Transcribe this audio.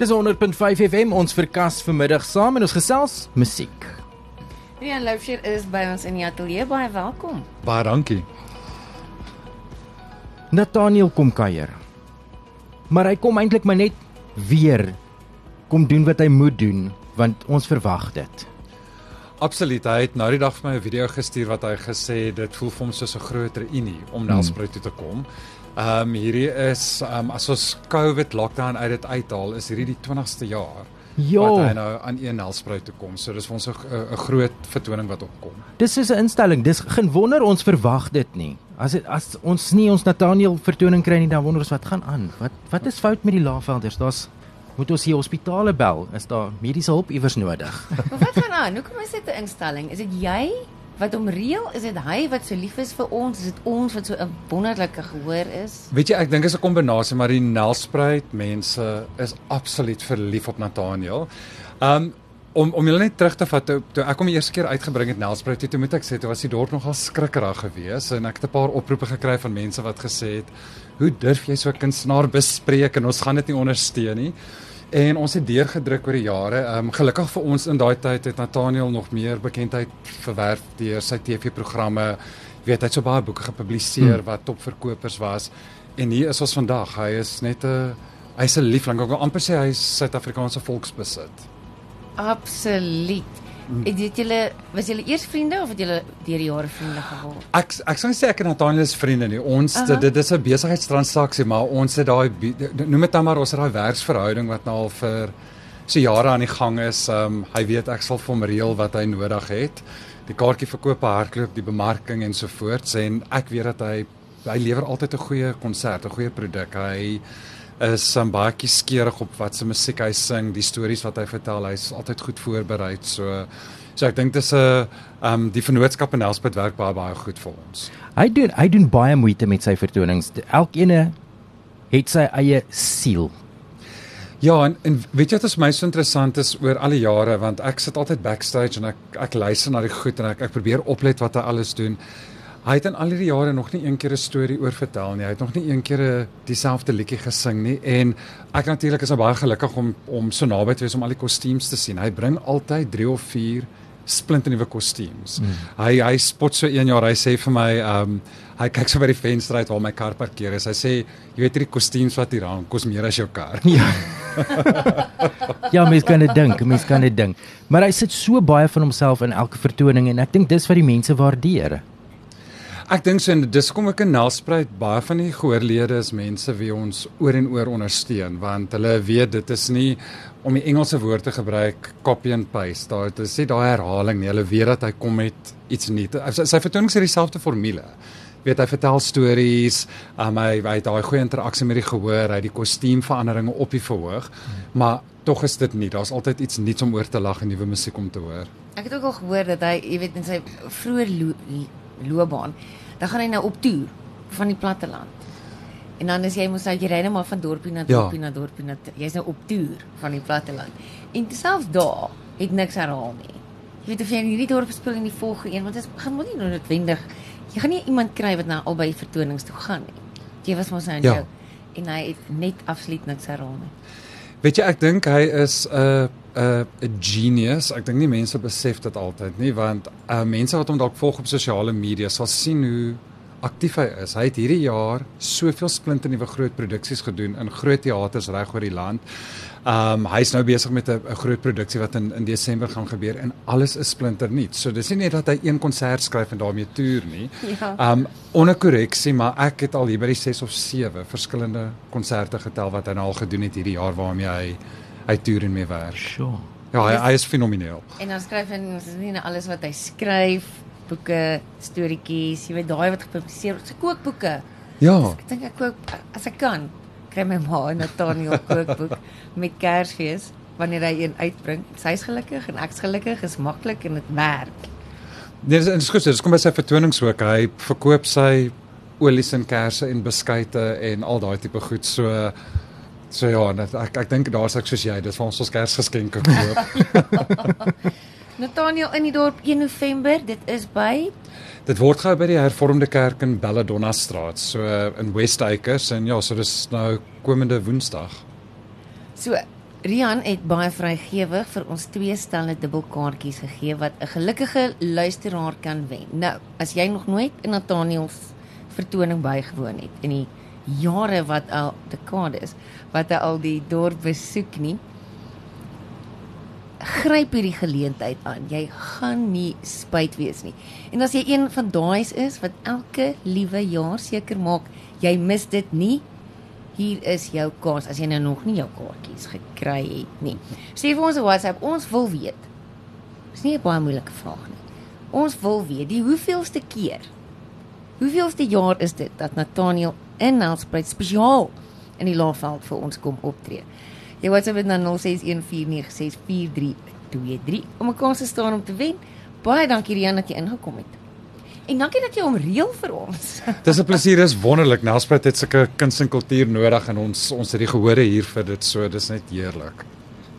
Dis 100.5 FM ons verkas vanmiddag saam en ons gesels musiek. Rian Loufsher is by ons in die ateljee baie welkom. Baie dankie. Nathaniel kom kuier. Maar hy kom eintlik maar net weer kom doen wat hy moet doen want ons verwag dit. Absoluut. Hy het nou die dag vir my 'n video gestuur wat hy gesê dit voel vir hom soos 'n groot reunie om Nelspruit toe te kom. Ehm um, hierdie is ehm um, as ons COVID lockdown uit dit uithaal, is hierdie die 20ste jaar Ja. wat hy nou aan een Nelspruit toe kom. So dis vir ons 'n groot vertoning wat opkom. Dis is 'n instelling. Dis geen wonder ons verwag dit nie. As dit as ons nie ons Nathaniel vertoning kry nie, dan wonder ons wat gaan aan. Wat wat is fout met die Laagvelders? Daar's moet ons hier hospitale bel. Is daar mediese hulp iewers nodig? Maar wat gaan aan? Hoekom is dit 'n instelling? Is dit jy wat hom reël? Is dit hy wat so lief is vir ons? Is dit ons wat so 'n wonderlike gehoor is? Weet jy, ek dink is 'n kombinasie maar die Nelspruit mense is absoluut verlief op Nathaniel. Um om om julle net terug te vat toe, toe ek hom die eerste keer uitgebring het Nelspruit, toe, toe moet ek sê toe was die dorp nogal skrikkerig geweest en ek het 'n paar oproepe gekry van mense wat gesê het, "Hoe durf jy so 'n kunstenaar bespreek en ons gaan dit nie ondersteun nie." En ons het deurgedruk oor die jare. Ehm um, gelukkig vir ons in daai tyd het Nathaniel nog meer bekendheid verwerf deur sy TV-programme. Jy weet, hy het so baie boeke gepubliseer hmm. wat topverkopers was. En hier is ons vandag. Hy is net 'n hy's 'n liefling. Ek wil amper sê hy is Suid-Afrikaanse volksbesit. Absoluut. Het dit julle was julle eers vriende of het julle deur die jare vriende geword? Ek ek sou sê ek en Nathaniel is vriende nie. Ons Aha. dit, dit is 'n besigheidstransaksie, maar ons het daai noem dit dan maar ons het daai werksverhouding wat nou al vir so jare aan die gang is. Um hy weet ek sal vir hom reël wat hy nodig het. Die kaartjie verkoop, hardloop, die bemarking en so voort. En ek weet dat hy hy lewer altyd 'n goeie konsert, 'n goeie produk. Hy is um, baie kieskeurig op wat se musiek hy sing, die stories wat hy vertel. Hy's altyd goed voorberei. So so ek dink dis 'n um die vennootskap in Nelspruit werk baie baie goed vir ons. Hy doen hy doen baie moeite met sy vertonings. Elkeen het sy eie siel. Ja, en, en weet jy wat is my so interessant is oor al die jare want ek sit altyd backstage en ek ek luister na die goed en ek ek probeer oplet wat hy alles doen. Hy het in al hierdie jare nog nie een keer 'n storie oor vertel nie. Hy het nog nie een keer dieselfde liedjie gesing nie en ek natuurlik is nou baie gelukkig om om so naby te wees om al die kostuums te sien. Hy bring altyd 3 of 4 splinternuwe kostuums. Mm. Hy hy spot so een jaar, hy sê vir my, ehm um, hy kyk so by die venster uit waar my kar parkeer is. Hy sê, jy weet hierdie kostuums wat hier hang, kos meer as jou kar. Ja. ja, mens kan dit dink, mens kan dit dink. Maar hy sit so baie van homself in elke vertoning en ek dink dis wat die mense waardeer. Ek dink so en dis kom ek in Nelspruit baie van die gehoorlede is mense wie ons oor en oor ondersteun want hulle weet dit is nie om die Engelse woord te gebruik copy and paste. Daar dit is nie daai herhaling nie. Hulle weet dat hy kom met iets nuuts. Sy, sy vertonings het dieselfde formule. Weet hy vertel stories, um, hy hy het daai goeie interaksie met die gehoor, hy die kostuumveranderinge op die verhoog, maar tog is dit nie. Daar's altyd iets nuuts om oor te lag en nuwe musiek om te hoor. Ek het ook al gehoor dat hy, jy weet, in sy vroeë loopbaan, dan gaan hy nou op toer van die platteland. En dan is jy mos nou jy ry net maar van dorpie na Ja. dorpie na dorpie na jy's nou op toer van die platteland. En selfs daar het niks herhaal nie. Jy weet of jy in hierdie dorp speel in die volgende een, want dit gaan mos nie noodwendig jy gaan nie iemand kry wat na albei vertonings toe gaan nie. Jy was mos nou in Ja. jou en hy het net absoluut niks herhaal nie. Weet jy, ek dink hy is 'n 'n 'n genius. Ek dink nie mense besef dit altyd nie, want uh mense wat hom dalk volg op sosiale media sal sien hoe aktief hy is. Hy het hierdie jaar soveel splinternuwe groot produksies gedoen in groot teaters reg oor die land. Um hy's nou besig met 'n 'n groot produksie wat in in Desember gaan gebeur en alles is splinternuut. So dis nie net dat hy een konsert skryf en daarmee toer nie. Ja. Um onder korreksie, maar ek het al hier by die 6 of 7 verskillende konserte getel wat hy nou al gedoen het hierdie jaar waarmee hy hy toer en mee werk. Sure. Ja, hy, hy is fenomeneel. En dan skryf hy nie net alles wat hy skryf, boeke, storieetjies, jy weet daai wat gepubliseer word, sy kookboeke. Ja. Ek dink ek kook as ek kan, kry my ma 'n Nathaniel kookboek met Kersfees wanneer hy een uitbring. Sy's gelukkig en ek's gelukkig, is maklik en dit werk. Nee, dis dis goed. Dis kom by sy vertonings ook. Hy verkoop sy olies en kersse en beskuite en al daai tipe goed. So so ja, net, ek ek dink daar's ek soos jy, dis vir ons ons Kersgeskenke koop. Nathaniel in die dorp 1 November, dit is by Dit word gehou by die Hervormde Kerk in Belladonna Straat, so in West Acres en ja, so dis nou komende Woensdag. so Rian het baie vrygewig vir ons twee stelle dubbelkaartjies gegee wat 'n gelukkige luisteraar kan wen. Nou, as jy nog nooit in Nathaniel se vertoning bygewoon het in die jare wat al dekades wat hy al die dorp besoek nie, gryp hierdie geleentheid aan. Jy gaan nie spyt wees nie. En as jy een van daai is wat elke liewe jaar seker maak jy mis dit nie, hier is jou kans as jy nou nog nie jou kaartjies gekry het nie. Stuur vir ons 'n WhatsApp. Ons wil weet. Dis nie 'n baie moeilike vraag nie. Ons wil weet die hoeveelste keer. Hoeveelste jaar is dit dat Nathaniel in Nelspruit spesiaal in die Laagveld vir ons kom optree? Jy WhatsApp dit na 0614964323 om 'n kans te staan om te wen. Baie dankie Rian dat jy ingekom het. En dankie dat jy hom reël vir ons. Dis 'n plesier, dis wonderlik. Nelspruit het sulke kuns en kultuur nodig en ons ons het die gehore hier vir dit so, dis net heerlik.